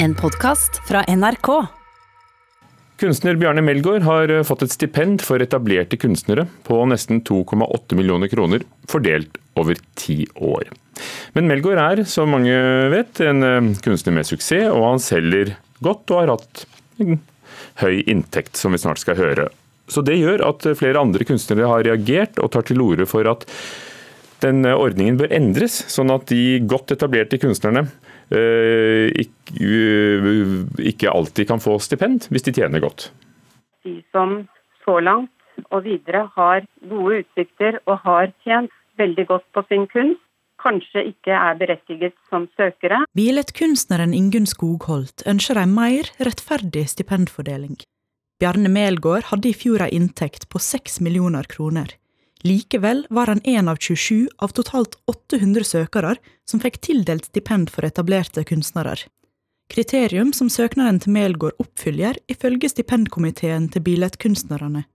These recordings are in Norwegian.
En podkast fra NRK. Kunstner Bjarne Melgaard har eh, fått et stipend for etablerte kunstnere på nesten 2,8 millioner kroner, fordelt over ti år. Men Melgaard er, som mange vet, en eh, kunstner med suksess, og han selger godt og har hatt en høy inntekt, som vi snart skal høre. Så Det gjør at flere andre kunstnere har reagert og tar til orde for at den ordningen bør endres, sånn at de godt etablerte kunstnerne Eh, ikke alltid kan få stipend hvis de tjener godt. De som så langt og videre har gode utsikter og har tjent veldig godt på sin kunst, kanskje ikke er berettiget som søkere. Billedkunstneren Ingunn Skogholt ønsker en mer rettferdig stipendfordeling. Bjarne Melgaard hadde i fjor en inntekt på 6 millioner kroner. Likevel var han en av 27 av totalt 800 søkere som fikk tildelt stipend for etablerte kunstnere. Kriterium som søknaden til Melgaard oppfyller, ifølge stipendkomiteen til billedkunstnerne.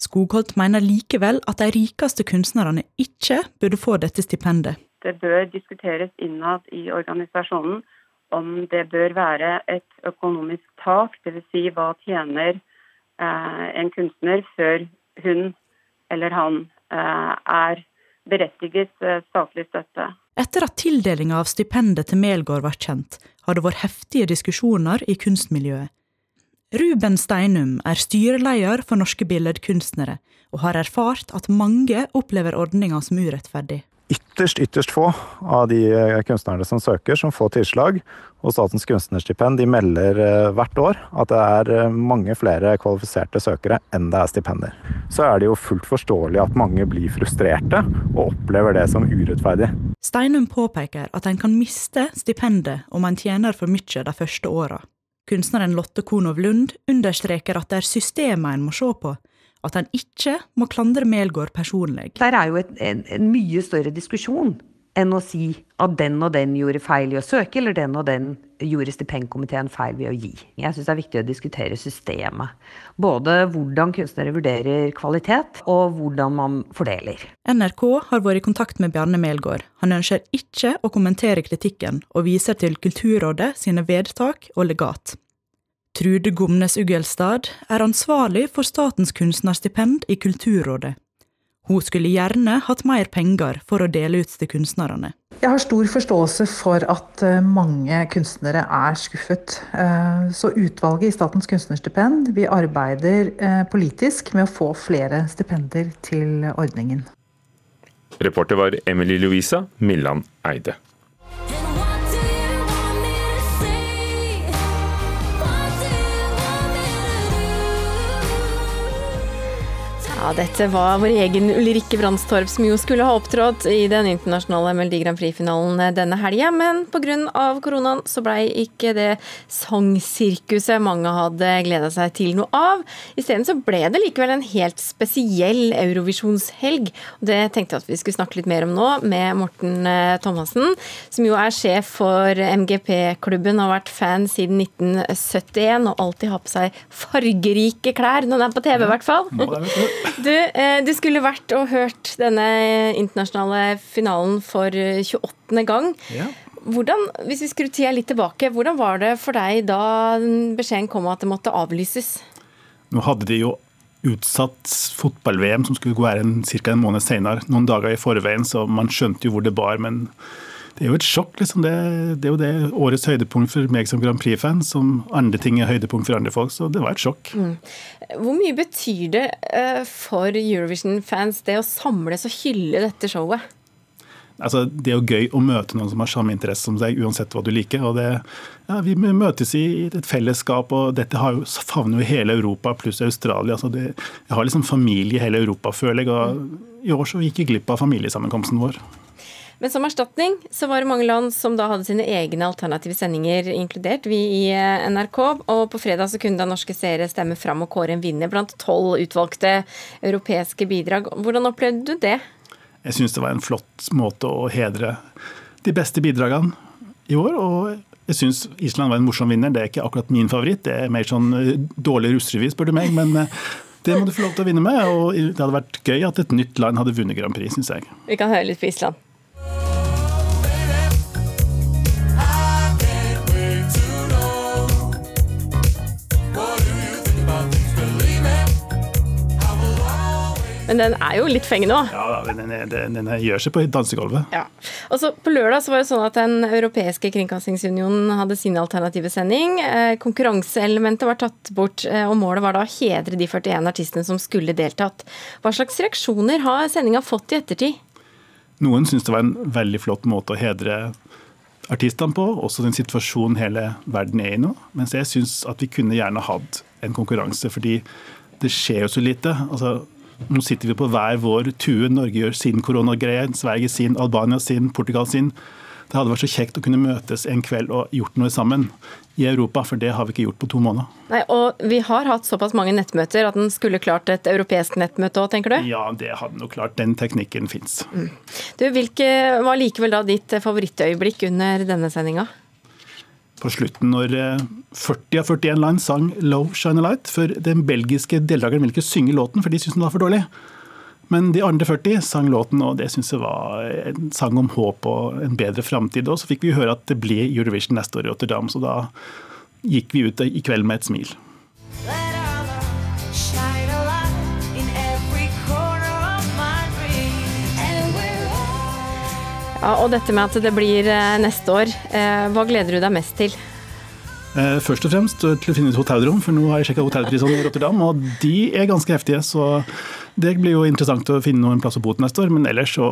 Skogholt mener likevel at de rikeste kunstnerne ikke burde få dette stipendet. Det bør diskuteres innad i organisasjonen om det bør være et økonomisk tak, dvs. Si hva tjener eh, en kunstner før hun eller han eh, er berettiget eh, statlig støtte. Etter at tildelinga av stipendet til Melgaard var kjent, har det vært heftige diskusjoner i kunstmiljøet. Ruben Steinum er styreleder for Norske billedkunstnere, og har erfart at mange opplever ordninga som urettferdig ytterst, ytterst få av de eh, kunstnerne som søker, som får tilslag. Og Statens kunstnerstipend de melder eh, hvert år at det er eh, mange flere kvalifiserte søkere enn det er stipender. Så er det jo fullt forståelig at mange blir frustrerte og opplever det som urettferdig. Steinum påpeker at en kan miste stipendet om en tjener for mye de første åra. Kunstneren Lotte Konow Lund understreker at det er systemet en må se på, at han ikke må klandre Melgaard personlig. Der er jo et, en, en, mye større diskusjon enn å si at den og den gjorde feil i å søke, eller den og den gjorde stipendkomiteen feil ved å gi. Jeg syns det er viktig å diskutere systemet. Både hvordan kunstnere vurderer kvalitet, og hvordan man fordeler. NRK har vært i kontakt med Bjarne Melgaard. Han ønsker ikke å kommentere kritikken, og viser til Kulturrådet sine vedtak og legat. Trude Gomnes Uggelstad er ansvarlig for statens kunstnerstipend i Kulturrådet. Hun skulle gjerne hatt mer penger for å dele ut til kunstnerne. Jeg har stor forståelse for at eh, mange kunstnere er skuffet. Eh, så utvalget i Statens kunstnerstipend vi arbeider eh, politisk med å få flere stipender til ordningen. Reporter var Emily Louisa Milland Eide. Ja, dette var vår egen Ulrikke Brandstorp, som jo skulle ha opptrådt i den internasjonale Melodi Grand Prix-finalen denne helga, men pga. koronaen så blei ikke det sangsirkuset mange hadde gleda seg til noe av. Isteden så ble det likevel en helt spesiell Eurovisjonshelg. Det tenkte jeg at vi skulle snakke litt mer om nå, med Morten eh, Thomassen, som jo er sjef for MGP-klubben, har vært fan siden 1971 og alltid har på seg fargerike klær når han er på TV, i hvert fall. Du, eh, du, skulle vært og hørt denne internasjonale finalen for 28. Eh, gang. Ja. Hvordan, hvis vi skrur tida litt tilbake, hvordan var det for deg da beskjeden kom at det måtte avlyses? Nå hadde de jo utsatt fotball-VM, som skulle være ca. en måned senere, noen dager i forveien, så man skjønte jo hvor det bar. men det er jo et sjokk. liksom. Det, det, er jo det årets høydepunkt for meg som Grand Prix-fan, som andre ting er høydepunkt for andre folk. Så det var et sjokk. Mm. Hvor mye betyr det uh, for Eurovision-fans det å samles og hylle dette showet? Altså, det er jo gøy å møte noen som har samme interesse som deg, uansett hva du liker. og det, ja, Vi møtes i et fellesskap, og dette har jo, favner jo hele Europa pluss Australia. altså det, Jeg har liksom familie i hele Europa, føler jeg. og I år så gikk jeg glipp av familiesammenkomsten vår. Men som erstatning så var det mange land som da hadde sine egne alternative sendinger, inkludert vi i eh, NRK. Og på fredag så kunne da norske seere stemme fram og kåre en vinner blant tolv utvalgte europeiske bidrag. Hvordan opplevde du det? Jeg syns det var en flott måte å hedre de beste bidragene i år. og jeg syns Island var en morsom vinner. Det er ikke akkurat min favoritt. Det er mer sånn eh, dårlig russerevy, spør du meg. Men eh, det må du få lov til å vinne med. Og det hadde vært gøy at et nytt land hadde vunnet Grand Prix, syns jeg. Vi kan høre litt på Island. Men den er jo litt fengende òg. Ja, den, den, den, gjør seg på dansegulvet. Ja. Og så På lørdag så var det sånn at Den europeiske kringkastingsunionen hadde sin alternative sending. Eh, konkurranseelementet var tatt bort, eh, og målet var da å hedre de 41 artistene som skulle deltatt. Hva slags reaksjoner har sendinga fått i ettertid? Noen syns det var en veldig flott måte å hedre artistene på, også den situasjonen hele verden er i nå. Mens jeg syns at vi kunne gjerne hatt en konkurranse, fordi det skjer jo så lite. Altså, nå sitter vi på hver vår tue. Norge gjør sin koronagreie, Sverige sin, Albania sin, Portugal sin. Det hadde vært så kjekt å kunne møtes en kveld og gjort noe sammen i Europa, for det har vi ikke gjort på to måneder. Nei, og Vi har hatt såpass mange nettmøter at den skulle klart et europeisk nettmøte òg, tenker du? Ja, det hadde nok klart. Den teknikken fins. Mm. Du, hvilke var likevel da ditt favorittøyeblikk under denne sendinga? På slutten når 40 eh, av 41 land sang 'Low Shine a Light', for den belgiske deltakeren ville ikke synge låten, for de syntes den var for dårlig. Men de andre 40 sang låten, og det syns jeg var en sang om håp og en bedre framtid. Og så fikk vi høre at det ble Eurovision neste år i Rotterdam, så da gikk vi ut i kveld med et smil. Ja, og dette med at det blir eh, neste år, eh, hva gleder du deg mest til? Eh, først og fremst til å finne ut hotellrom, for nå har jeg sjekka hotellprisene i Rotterdam, og de er ganske heftige. Så det blir jo interessant å finne noen plass å bo til neste år, men ellers så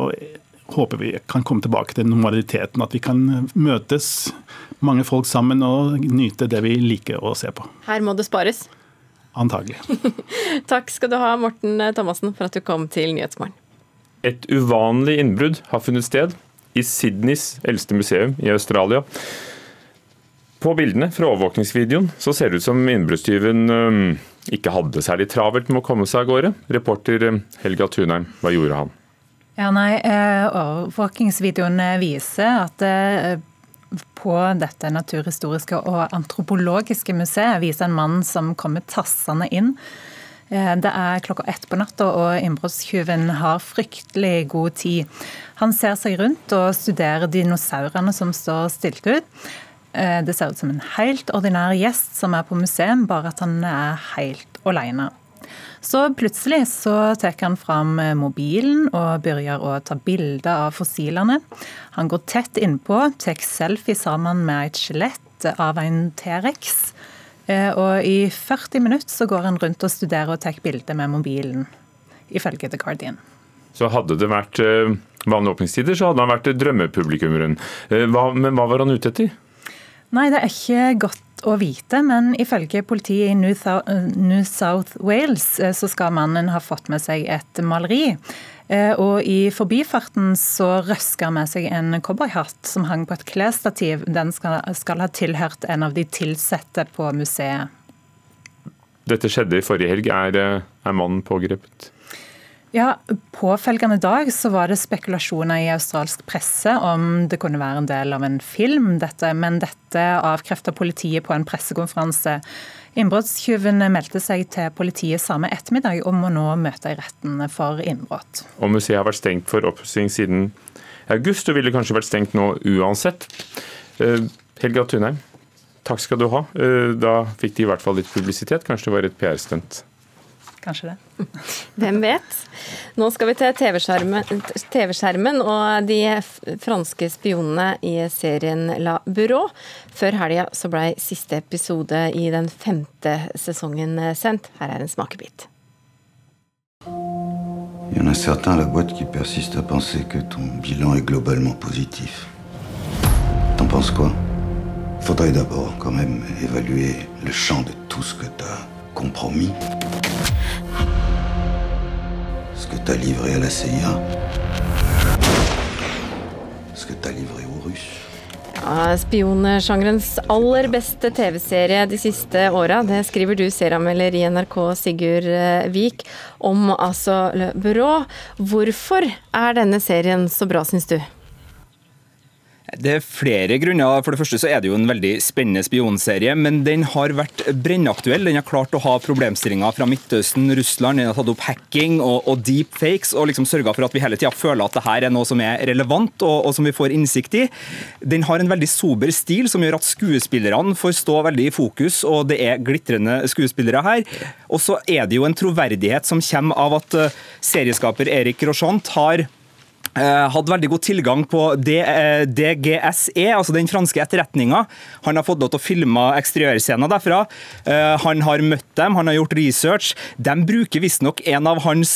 håper vi kan komme tilbake til normaliteten. At vi kan møtes, mange folk sammen, og nyte det vi liker å se på. Her må det spares? Antagelig. Takk skal du ha, Morten Thomassen, for at du kom til Nyhetsmorgen. Et uvanlig innbrudd har funnet sted i Sydneys eldste museum i Australia. På bildene fra overvåkningsvideoen så ser det ut som innbruddstyven ikke hadde særlig travelt med å komme seg av gårde. Reporter eh, Helga Tunheim, hva gjorde han? Ja, nei, eh, Overvåkingsvideoen viser at eh, på dette naturhistoriske og antropologiske museet viser en mann som kommer tassende inn. Det er klokka ett på natta, og innbruddstyven har fryktelig god tid. Han ser seg rundt og studerer dinosaurene som står stilt ut. Eh, det ser ut som en helt ordinær gjest som er på museum, bare at han er helt alene. Så plutselig så tar han fram eh, mobilen og begynner å ta bilder av fossilene. Han går tett innpå, tar selfie sammen med et skjelett av en T-rex. Eh, og i 40 minutter så går han rundt og studerer og tar bilder med mobilen, ifølge The Guardian. Så hadde det vært vanlige åpningstider, så hadde han vært drømmepublikummeren. Men hva var han ute etter? Nei, det er ikke godt å vite, men ifølge politiet i New South Wales eh, så skal mannen ha fått med seg et maleri. Eh, og i forbifarten så røska han med seg en cowboyhatt som hang på et klesstativ. Den skal, skal ha tilhørt en av de ansatte på museet. Dette skjedde i forrige helg. Er, eh, er mannen pågrepet? Ja, Påfølgende dag så var det spekulasjoner i australsk presse om det kunne være en del av en film, dette, men dette avkrefta politiet på en pressekonferanse. Innbruddstyven meldte seg til politiet samme ettermiddag om å nå møte i retten for innbrudd. Og Museet har vært stengt for oppussing siden august, og ville kanskje vært stengt nå uansett. Eh, Helga Tunheim, takk skal du ha. Eh, da fikk de i hvert fall litt publisitet. Kanskje det var et PR-stunt? Kanskje det. Hvem vet. Nå skal vi til TV-skjermen TV og de franske spionene i serien La Bureau. Før helga så blei siste episode i den femte sesongen sendt. Her er en smakebit. Il y en a certains à la boîte qui persistent à penser que ton bilan est globalement positif. T'en penses quoi Faudrait d'abord quand même évaluer le champ de tout ce que t'as compromis que t'as livré à la CIA, ce que t'as livré aux Russes. Ja, Spionsjangerens aller beste TV-serie de siste åra, det skriver du, serieanmelder i NRK Sigurd eh, Vik, om altså Le Bureau. Hvorfor er denne serien så bra, syns du? Det er flere grunner. For det første så er det jo en veldig spennende spionserie, men den har vært brennaktuell. Den har klart å ha problemstillinger fra Midtøsten, Russland, den har tatt opp hacking og, og deepfakes, og liksom sørga for at vi hele tida føler at det her er noe som er relevant, og, og, som vi får innsikt i. Den har en veldig sober stil som gjør at skuespillerne får stå veldig i fokus, og det er glitrende skuespillere her. Og så er det jo en troverdighet som kommer av at eh, serieskaper Erik Rochant har hadde veldig god tilgang på DGSE, eh, altså den franske etterretninga. Han har fått lov til å filme eksteriørscener derfra. Eh, han har møtt dem, han har gjort research. De bruker visstnok en av hans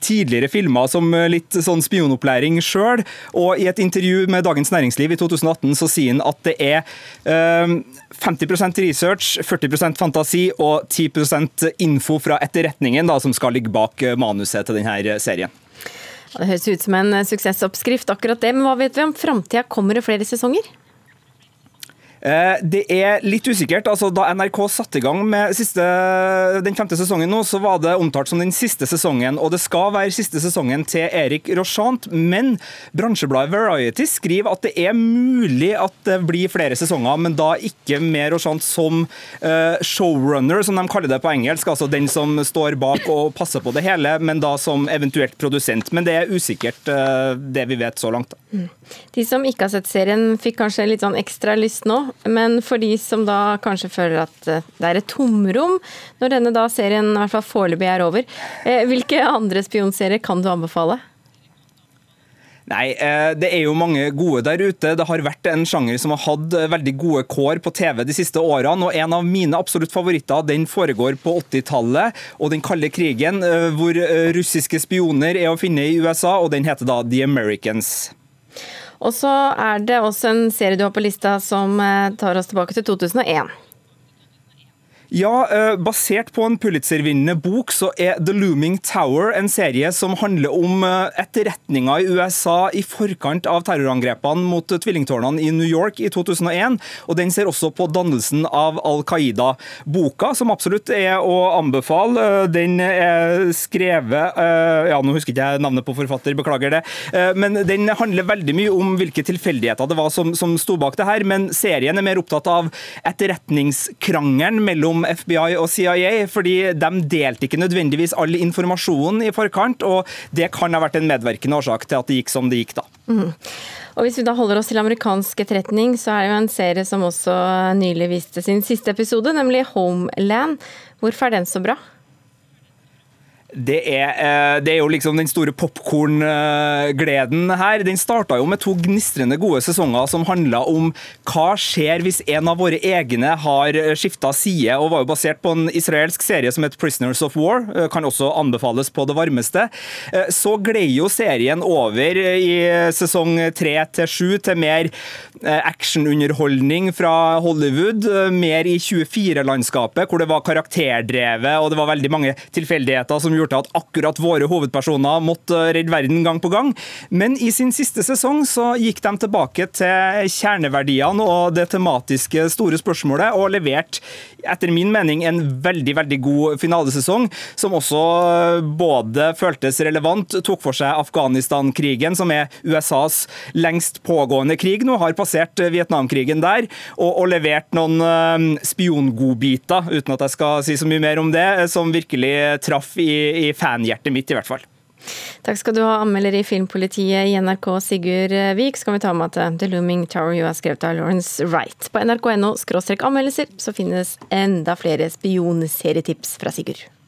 tidligere filmer som litt sånn spionopplæring sjøl. Og i et intervju med Dagens Næringsliv i 2018 så sier han at det er 50% research, 40% fantasi og 10% info fra etterretningen da, som skal ligge bak manuset til denne serien. Det høres ut som en suksessoppskrift, akkurat det. Men hva vet vi om framtida? Kommer det flere sesonger? Eh, det er litt usikkert. altså Da NRK satte i gang med siste, den femte sesongen, nå, så var det omtalt som den siste sesongen. og Det skal være siste sesongen til Erik Rochant, men bransjebladet Variety skriver at det er mulig at det blir flere sesonger, men da ikke med Rochant som uh, showrunner, som de kaller det på engelsk. Altså den som står bak og passer på det hele, men da som eventuelt produsent. Men det er usikkert, uh, det vi vet så langt. Mm. De som ikke har sett serien, fikk kanskje litt sånn ekstra lyst nå. Men for de som da kanskje føler at eh, det er et tomrom når denne da serien i hvert fall foreløpig er over, eh, hvilke andre spionserier kan du anbefale? Nei, eh, det er jo mange gode der ute. Det har vært en sjanger som har hatt veldig gode kår på TV de siste årene. og En av mine absolutt favoritter den foregår på 80-tallet og den kalde krigen, hvor russiske spioner er å finne i USA, og den heter da The Americans. Og så er det også en serie du har på lista som eh, tar oss tilbake til 2001. Ja, eh, basert på en Pulitzer-vinnende bok så er The Looming Tower en serie som handler om eh, etterretninga i USA i forkant av terrorangrepene mot tvillingtårnene i New York i 2001. og Den ser også på dannelsen av Al Qaida. Boka, som absolutt er å anbefale, eh, den er skrevet ja, Nå husker ikke jeg navnet på forfatter, beklager det. Men den handler veldig mye om hvilke tilfeldigheter det var som, som sto bak det her. Men serien er mer opptatt av etterretningskrangelen mellom om FBI og CIA, fordi de delte ikke nødvendigvis all informasjonen i forkant, og det kan ha vært en medvirkende årsak til at det gikk som det gikk, da. Mm. Og Hvis vi da holder oss til amerikansk etterretning, så er det jo en serie som også nylig viste sin siste episode, nemlig Homeland. Hvorfor er den så bra? Det er, eh, det er, jo liksom den store popkorngleden her. Den starta jo med to gnistrende gode sesonger som handla om hva skjer hvis en av våre egne har skifta side, og var jo basert på en israelsk serie som het Prisoners of War. Eh, kan også anbefales på det varmeste. Eh, så gled jo serien over i sesong tre til sju til mer actionunderholdning fra Hollywood. Mer i 24-landskapet, hvor det var karakterdrevet og det var veldig mange tilfeldigheter som gjorde at akkurat våre hovedpersoner måtte redde verden gang på gang. Men i sin siste sesong så gikk de tilbake til kjerneverdiene og det tematiske store spørsmålet, og leverte etter min mening en veldig veldig god finalesesong, som også både føltes relevant, tok for seg Afghanistan-krigen, som er USAs lengst pågående krig nå, har passert Vietnamkrigen der, og, og levert noen eh, spiongodbiter, uten at jeg skal si så mye mer om det, som virkelig traff i, i fanhjertet mitt, i hvert fall. Takk skal du ha, anmelder i Filmpolitiet i NRK, Sigurd Vik. Så kan vi ta med at The Looming Tower jo er skrevet av Lawrence Wright. På nrk.no anmeldelser så finnes enda flere spionserietips fra Sigurd.